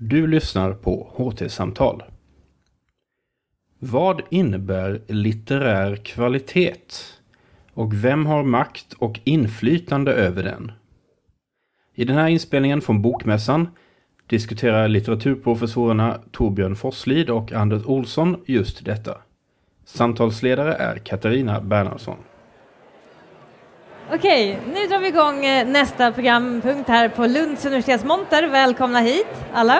Du lyssnar på HT-samtal. Vad innebär litterär kvalitet? Och vem har makt och inflytande över den? I den här inspelningen från Bokmässan diskuterar litteraturprofessorerna Torbjörn Forslid och Anders Olsson just detta. Samtalsledare är Katarina Bernhardsson. Okej, nu drar vi igång eh, nästa programpunkt här på Lunds universitetsmonter. Välkomna hit alla.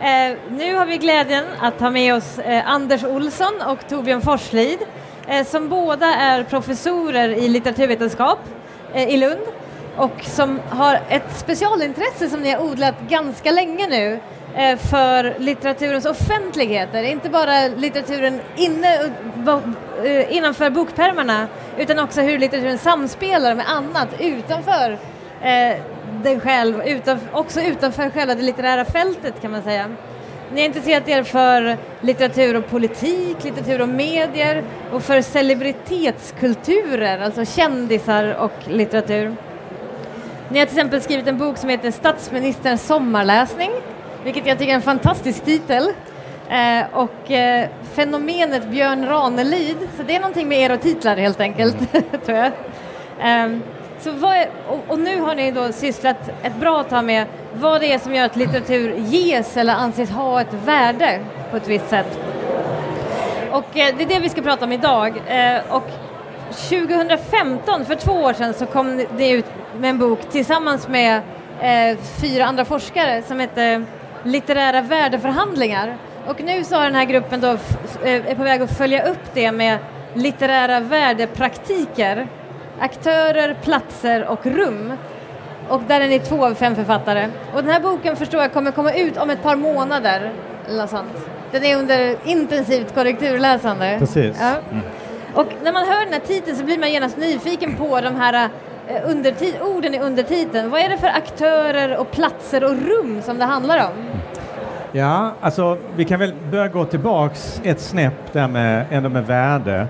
Eh, nu har vi glädjen att ha med oss eh, Anders Olsson och Torbjörn Forslid eh, som båda är professorer i litteraturvetenskap eh, i Lund och som har ett specialintresse som ni har odlat ganska länge nu eh, för litteraturens offentligheter, inte bara litteraturen inne, Eh, innanför bokpärmarna utan också hur litteraturen samspelar med annat utanför eh, den själv, utan, också utanför själva det litterära fältet kan man säga. Ni har intresserat er för litteratur och politik, litteratur och medier och för celebritetskulturer, alltså kändisar och litteratur. Ni har till exempel skrivit en bok som heter Statsministerns sommarläsning, vilket jag tycker är en fantastisk titel. Eh, och eh, fenomenet Björn Ranelid, så det är någonting med er och titlar helt enkelt, tror jag. Eh, så är, och, och, nu har ni då sysslat ett bra tag med vad det är som gör att litteratur ges eller anses ha ett värde på ett visst sätt. Och eh, det är det vi ska prata om idag. Eh, och 2015, för två år sedan, så kom det ut med en bok tillsammans med fyra andra forskare som heter Litterära värdeförhandlingar. Och nu så har den här gruppen då eh, är på väg att följa upp det med litterära värdepraktiker, aktörer, platser och rum. Och där är ni två av fem författare. Och den här boken förstår jag kommer komma ut om ett par månader. Eller sånt. Den är under intensivt korrekturläsande. Precis. Ja. Mm. Och när man hör den här titeln så blir man genast nyfiken på de här eh, undertit- orden i undertiteln. Vad är det för aktörer och platser och rum som det handlar om? Ja, alltså vi kan väl börja gå tillbaks ett snäpp där med, ändå med värde.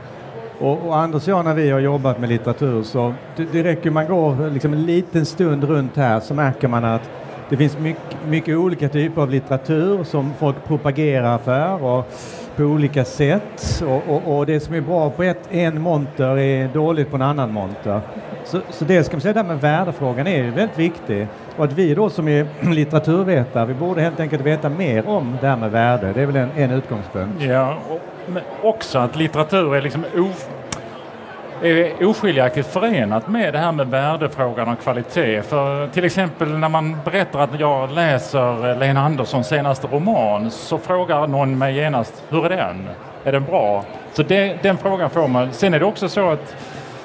Och, och Anders och jag när vi har jobbat med litteratur så det, det räcker man går liksom en liten stund runt här så märker man att det finns mycket, mycket olika typer av litteratur som folk propagerar för och på olika sätt. Och, och, och, det som är bra på ett, en monter är dåligt på en annan monter. Så, så det ska man säga där med värdefrågan är ju väldigt viktig. Och att vi då som är litteraturvetare, vi borde helt enkelt veta mer om det här med värde. Det är väl en, en utgångspunkt. Ja, och, men också att litteratur är liksom of, är oskiljaktigt förenat med det här med värdefrågan och kvalitet. För till exempel när man berättar att jag läser Lena Anderssons senaste roman så frågar någon mig genast, hur är den? Är den bra? Så det, den frågan får man. Sen är det också så att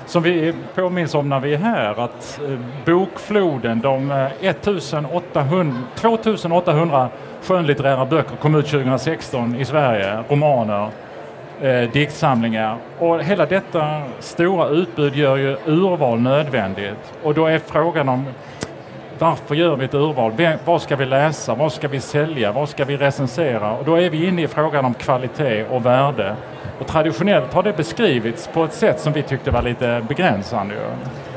som vi påminns om när vi är här att eh, bokfloden, de eh, 1800, 2800 skönlitterära böcker kom ut 2016 i Sverige, romaner eh, diktsamlingar. Och hela detta stora utbud gör ju urval nödvändigt. Och då är frågan om varför gör vi ett urval? Vad ska vi läsa? Vad ska vi sälja? Vad ska vi recensera? Och då är vi inne i frågan om kvalitet och värde. Och traditionellt har det beskrivits på ett sätt som vi tyckte var lite begränsande.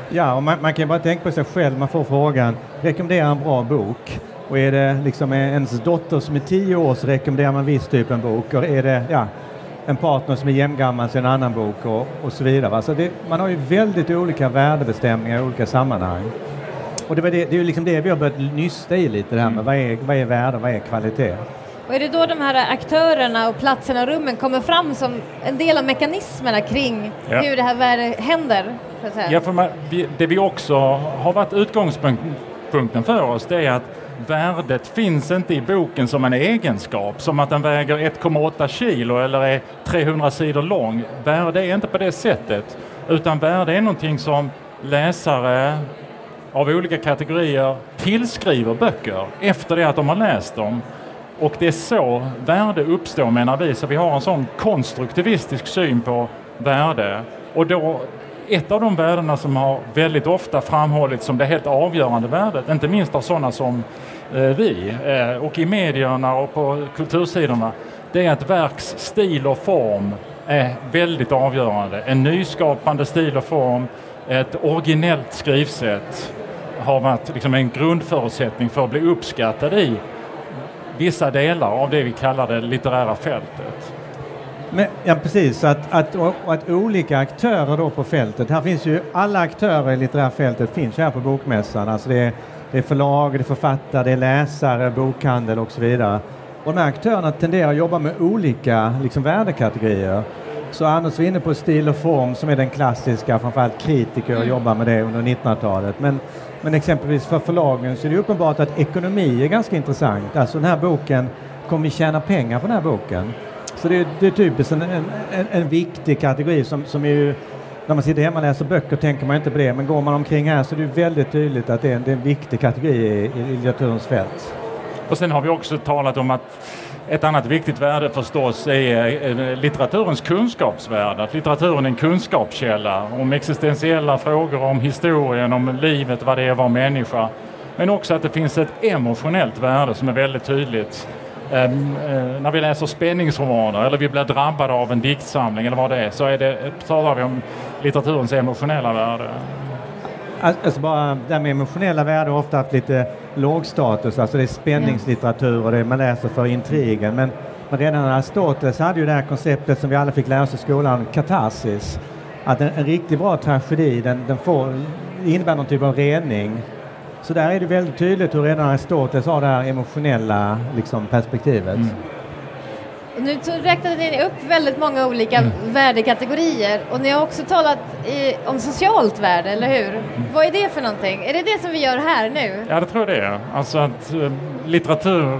Ja, och man, man kan bara tänka på sig själv. Man får frågan, rekommendera en bra bok. Och är det liksom ens dotter som är tio år så rekommenderar man viss typ av bok. Och är det, ja, en partner som är jämngammal till en annan bok och, och så vidare. Alltså det, man har ju väldigt olika värdebestämningar i olika sammanhang. Och det, var det, det är ju liksom det vi har börjat nysta i lite det här med mm. vad är, vad är värde, vad är kvalitet? Och är det då de här aktörerna och platserna och rummen kommer fram som en del av mekanismerna kring ja. hur det här värdet händer? Ja, för man, det vi också har varit utgångspunkten för oss det är att värdet finns inte i boken som en egenskap, som att den väger 1,8 kilo eller är 300 sidor lång. Värde är inte på det sättet, utan värde är någonting som läsare av olika kategorier tillskriver böcker efter det att de har läst dem. Och det är så värde uppstår menar vi, så vi har en sån konstruktivistisk syn på värde. Och då ett av de värdena som har väldigt ofta framhållits som det helt avgörande värdet, inte minst av sådana som eh, vi eh, och i medierna och på kultursidorna, det är att verks stil och form är väldigt avgörande. En nyskapande stil och form, ett originellt skrivsätt har varit liksom en grundförutsättning för att bli uppskattad i vissa delar av det vi kallar det litterära fältet. Men, ja, precis. Att, att, och, att olika aktörer då på fältet. Här finns ju alla aktörer i litterära fältet finns ju här på Bokmässan. Alltså det, är, det är förlag, det är författare, det är läsare, bokhandel och så vidare. Och de här aktörerna tenderar att jobba med olika liksom, värdekategorier. Så Anders var inne på stil och form som är den klassiska, framförallt kritiker mm. jobbar med det under 1900-talet. Men, men exempelvis för förlagen så är det uppenbart att ekonomi är ganska intressant. Alltså den här boken, kommer vi tjäna pengar på den här boken? Så det är, det är typiskt en, en, en, viktig kategori som, som är ju när man sitter hemma och läser böcker tänker man inte på det, men går man omkring här så är det väldigt tydligt att det är en, det är en viktig kategori i, i litteraturens fält. Och sen har vi också talat om att ett annat viktigt värde förstås är eh, litteraturens kunskapsvärde. Att litteraturen är en kunskapskälla om existentiella frågor, om historien, om livet, vad det är att vara människa. Men också att det finns ett emotionellt värde som är väldigt tydligt. Ehm, eh, när vi läser spänningsromaner eller vi blir drabbade av en diktsamling eller vad det är så är det, talar vi om litteraturens emotionella värde. Alltså bara det här med emotionella värde har ofta haft lite låg status, alltså det är spänningslitteratur och det man läser för intrigen. Men, men redan Aristoteles hade ju det här konceptet som vi alla fick lära oss i skolan, katarsis. Att en, en riktigt bra tragedi den, den får, innebär någon typ av rening. Så där är det väldigt tydligt hur redan Aristoteles har det här emotionella liksom, perspektivet. Mm. Nu räknade ni upp väldigt många olika mm. värdekategorier och ni har också talat i, om socialt värde, eller hur? Mm. Vad är det för någonting? Är det det som vi gör här nu? Ja, det tror jag det är. Alltså att eh, litteratur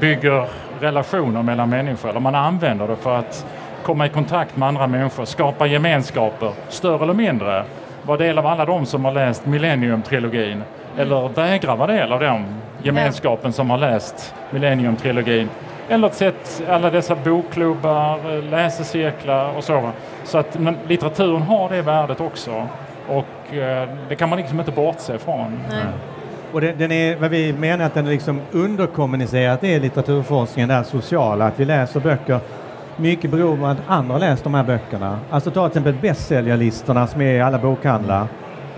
bygger relationer mellan människor, eller man använder det för att komma i kontakt med andra människor, skapa gemenskaper, större eller mindre. Var del av alla de som har läst Millennium-trilogin. Eller vägra vara del av den gemenskapen som har läst Millennium-trilogin eller sett alla dessa bokklubbar, läsecirklar och så. Så att men, litteraturen har det värdet också. Och eh, det kan man liksom inte bortse ifrån. Nej. Och det, den är, vad vi menar att den är liksom underkommunicerat det är litteraturforskningen, det här sociala, att vi läser böcker mycket beror på att andra läst de här böckerna. Alltså ta till exempel bästsäljarlistorna som är i alla bokhandlar.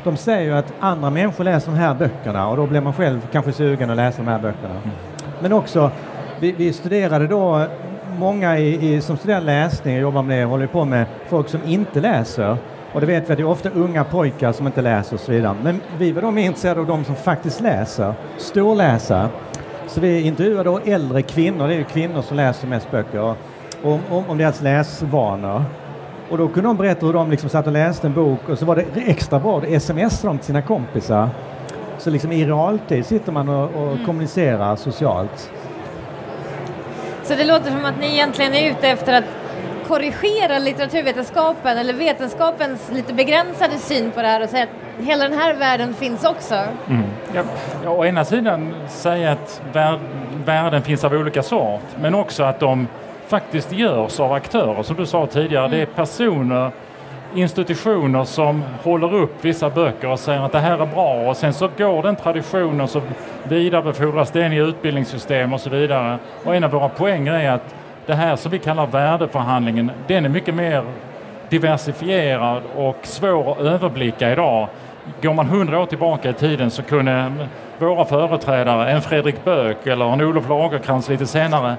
De säger ju att andra människor läser de här böckerna och då blir man själv kanske sugen att läsa de här böckerna. Mm. Men också vi, vi studerade då många i, i, som studerar läsning och jobbar med det håller på med folk som inte läser. Och det vet vi att det är ofta unga pojkar som inte läser och så vidare. Men vi var då mer intresserade av de som faktiskt läser, storläsare. Så vi intervjuade då äldre kvinnor, det är ju kvinnor som läser mest böcker, och, om, om, om deras läsvanor. Och då kunde de berätta hur de liksom satt och läste en bok och så var det extra bra, det smsade de till sina kompisar. Så liksom i realtid sitter man och, och mm. kommunicerar socialt. Så det låter som att ni egentligen är ute efter att korrigera litteraturvetenskapen eller vetenskapens lite begränsade syn på det här och säga att hela den här världen finns också. Mm. Ja, ja, å ena sidan säga att vär, värden finns av olika sort men också att de faktiskt görs av aktörer som du sa tidigare. Mm. Det är personer institutioner som håller upp vissa böcker och säger att det här är bra och sen så går den traditionen så vidarebefordras den i utbildningssystem och så vidare. Och en av våra poänger är att det här som vi kallar värdeförhandlingen, den är mycket mer diversifierad och svår att överblicka idag. Går man hundra år tillbaka i tiden så kunde våra företrädare, en Fredrik Böök eller en Olof Lagercrantz lite senare,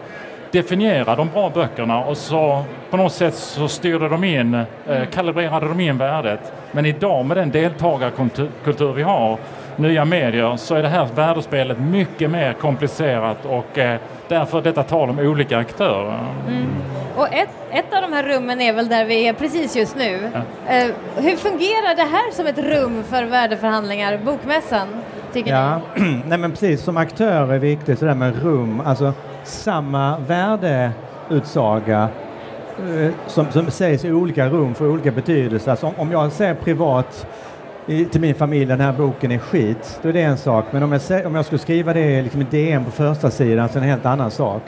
definiera de bra böckerna och så på något sätt så styrde de in, eh, kalibrerade de in värdet. Men idag med den deltagarkultur vi har, nya medier, så är det här värdespelet mycket mer komplicerat och eh, därför detta tal om olika aktörer. Mm. Och ett, ett av de här rummen är väl där vi är precis just nu. Ja. Eh, hur fungerar det här som ett rum för värdeförhandlingar, Bokmässan? Tycker ja, nej men precis, som aktör är viktigt, sådär med rum, alltså samma värdeutsaga eh, som, som sägs i olika rum för olika betydelser. Alltså om, om jag säger privat i, till min familj den här boken är skit, då är det en sak. Men om jag, om jag skulle skriva det liksom i DN på första sidan så är det en helt annan sak.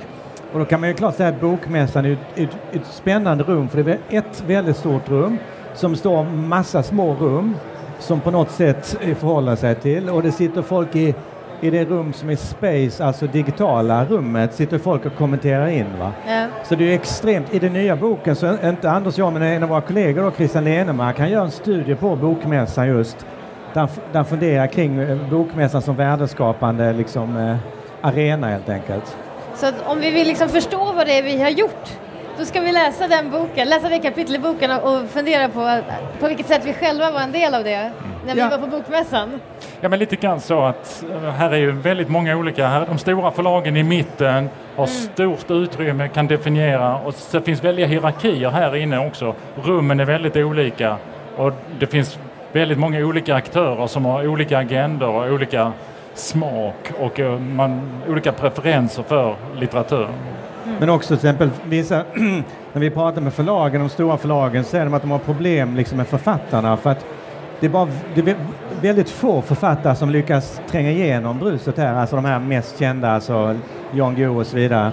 Och då kan man ju klart säga att Bokmässan är ett, ett, ett spännande rum för det är ett väldigt stort rum som står massa små rum som på något sätt förhåller sig till och det sitter folk i i det rum som är space, alltså digitala rummet, sitter folk och kommenterar in. Va? Ja. Så det är extremt, i den nya boken så inte Anders och jag men en av våra kollegor då, Christian Lenemark, han gör en studie på Bokmässan just där han funderar kring eh, Bokmässan som värdeskapande liksom, eh, arena helt enkelt. Så om vi vill liksom förstå vad det är vi har gjort, då ska vi läsa den boken, läsa det kapitel i boken och fundera på på vilket sätt vi själva var en del av det när vi Ja. var på bokmässan. Ja, men lite grann så att eh, här är ju väldigt många olika. Här, de stora förlagen i mitten har stort utrymme, kan definiera och så finns väldiga hierarkier här inne också. Rummen är väldigt olika och det finns väldigt många olika aktörer som har olika agendor och olika smak och eh, man, olika preferenser för litteratur. Men också till exempel vissa, när vi pratar med förlagen, de stora förlagen, säger de att de har problem liksom med författarna för att det är, bara, det är vä- väldigt få författare som lyckas tränga igenom bruset här, alltså de här mest kända, alltså Jan Guillou och så vidare.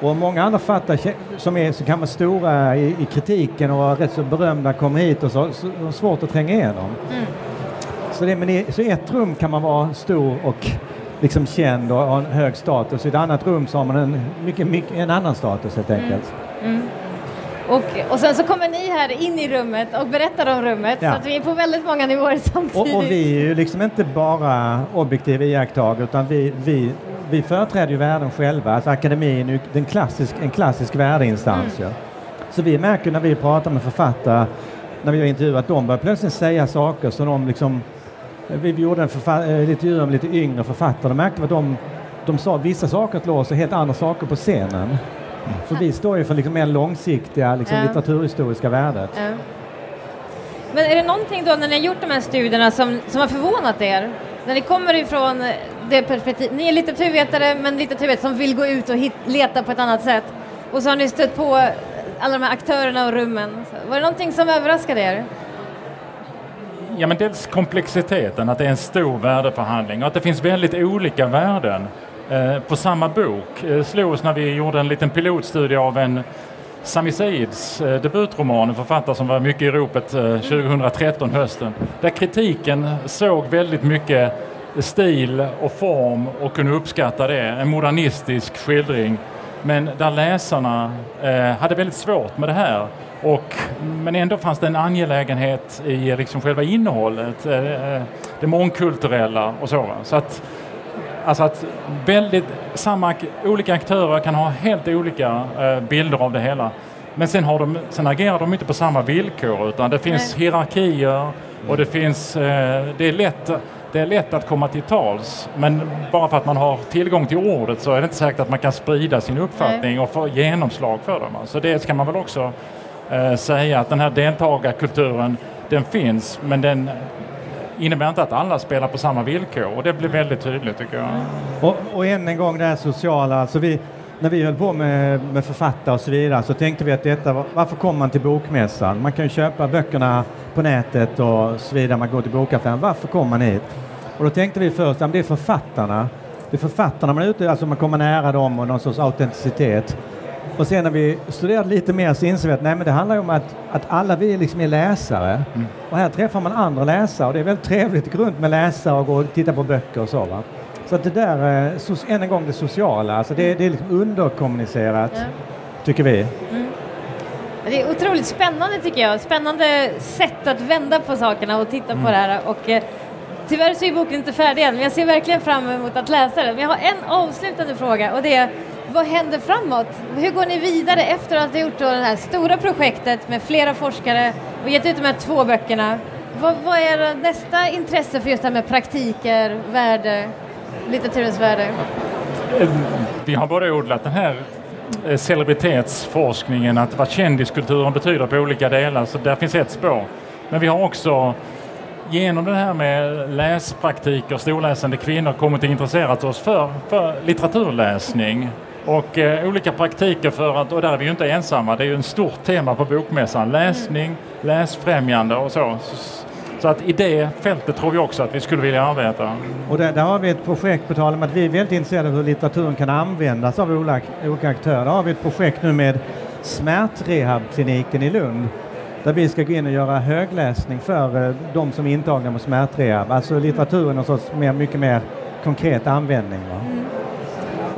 Och många andra författare som är så kan vara stora i, i kritiken och rätt så berömda kommer hit och så, så de har svårt att tränga igenom. Så, det, men i, så ett rum kan man vara stor och liksom känd och ha en hög status. I ett annat rum så har man en, mycket, mycket, en annan status helt enkelt. Och, och sen så kommer ni här in i rummet och berättar om rummet Ja. så att vi är på väldigt många nivåer samtidigt. Och, och vi är ju liksom inte bara objektiva iakttagare utan vi, vi, vi företräder ju världen själva. Alltså akademin är ju den klassisk, en klassisk värdeinstans. Mm. ju. Så vi märker när vi pratar med författare, när vi har intervjuat dem, börjar plötsligt säga saker som de liksom vi vi gjorde en förfa- eh, intervju om lite yngre författare. Då märkte att de, de sa vissa saker till oss och helt andra saker på scenen. För vi står ju för liksom mer långsiktiga liksom Ja. litteraturhistoriska värdet. Ja. Men är det någonting då när ni har gjort de här studierna som, som har förvånat er? När ni kommer ifrån det perspektiv, ni är litteraturvetare men litteraturvetare som vill gå ut och hit, leta på ett annat sätt. Och så har ni stött på alla de här aktörerna och rummen. Var det någonting som överraskade er? Ja, men dels komplexiteten, att det är en stor värdeförhandling och att det finns väldigt olika värden eh, på samma bok. Eh, slog oss när vi gjorde en liten pilotstudie av en Sami Saids eh, debutroman, en författare som var mycket i ropet eh, 2013 hösten, där kritiken såg väldigt mycket stil och form och kunde uppskatta det. En modernistisk skildring. Men där läsarna eh, hade väldigt svårt med det här. Och, men ändå fanns det en angelägenhet i liksom själva innehållet, eh, eh, det mångkulturella och så. Så att, alltså att väldigt, samma, olika aktörer kan ha helt olika eh, bilder av det hela. Men sen, har de, sen agerar de inte på samma villkor utan det finns Nej. hierarkier och det finns, det är lätt det är lätt att komma till tals, men bara för att man har tillgång till ordet så är det inte säkert att man kan sprida sin uppfattning och få genomslag för dem. Så det ska man väl också eh, säga att den här deltagarkulturen, den finns, men den innebär inte att alla spelar på samma villkor och det blir väldigt tydligt tycker jag. Och, och än en gång det här sociala, alltså vi, när vi höll på med, med författare och så vidare så tänkte vi att detta, var- varför kommer man till bokmässan? Man kan ju köpa böckerna på nätet och så vidare, man går till bokaffären. Varför kommer man hit? Och då tänkte vi först, ja, men det är författarna. Det är författarna man är ute, alltså man kommer nära dem och någon sorts autenticitet. Och sen när vi studerade lite mer så insåg vi att nej, men det handlar om att, att alla vi liksom är läsare. Och här träffar man andra läsare och det är väldigt trevligt att gå runt med läsare och gå och titta på böcker och så. Va? Så att det där, eh, so- än en gång det sociala, alltså det, det är liksom underkommunicerat, Ja. tycker vi. Det är otroligt spännande tycker jag. Spännande sätt att vända på sakerna och titta Mm. på det här. Och, eh, tyvärr så är boken inte färdig än, men jag ser verkligen fram emot att läsa den. Men jag har en avslutande fråga och det är vad händer framåt? Hur går ni vidare efter att ha gjort det här stora projektet med flera forskare och gett ut de här två böckerna? Vad, vad är nästa intresse för just det här med praktiker, värde, litteraturens värde? Ehm, vi har både odlat den här eh, celebritetsforskningen, att vad kändiskulturen betyder på olika delar, så där finns ett spår. Men vi har också genom det här med läspraktiker, storläsande kvinnor, kommit att intressera oss för, för litteraturläsning och eh, olika praktiker för att, och där är vi ju inte ensamma, det är ju en stort tema på bokmässan, läsning, läsfrämjande och så. Så att i det fältet tror vi också att vi skulle vilja arbeta. Och där, där har vi ett projekt, på tal om att vi är väldigt intresserade av hur litteraturen kan användas av olika, olika aktörer. Där har vi ett projekt nu med smärtrehabkliniken i Lund där vi ska gå in och göra högläsning för eh, de som är intagna med smärtrehab. Alltså litteraturen någon sorts mer, mycket mer konkret användning. Va?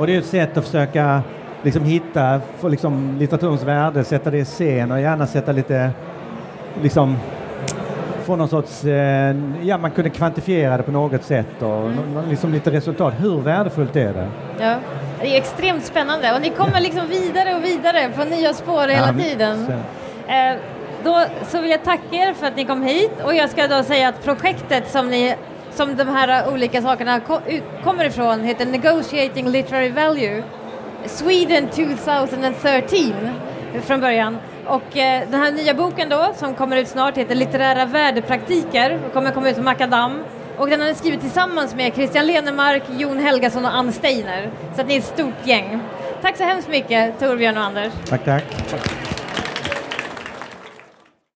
Och det är ett sätt att försöka liksom hitta, få liksom litteraturens värde, sätta det i scen och gärna sätta lite liksom få någon sorts, eh, ja man kunde kvantifiera det på något sätt och nå- liksom lite resultat. Hur värdefullt är det? Ja. Det är extremt spännande och ni kommer liksom vidare och vidare på nya spår hela Ja, tiden. Eh, då så vill jag tacka er för att ni kom hit och jag ska då säga att projektet som, ni, som de här olika sakerna ko, kommer ifrån heter Negotiating Literary Value Sweden 2013 från början. Och eh, den här nya boken då som kommer ut snart heter Litterära värdepraktiker och kommer komma ut på Makadam. Och den har ni skrivit tillsammans med Christian Lenemark, Jon Helgason och Ann Steiner. Så att ni är ett stort gäng. Tack så hemskt mycket Torbjörn och Anders. Tack, tack.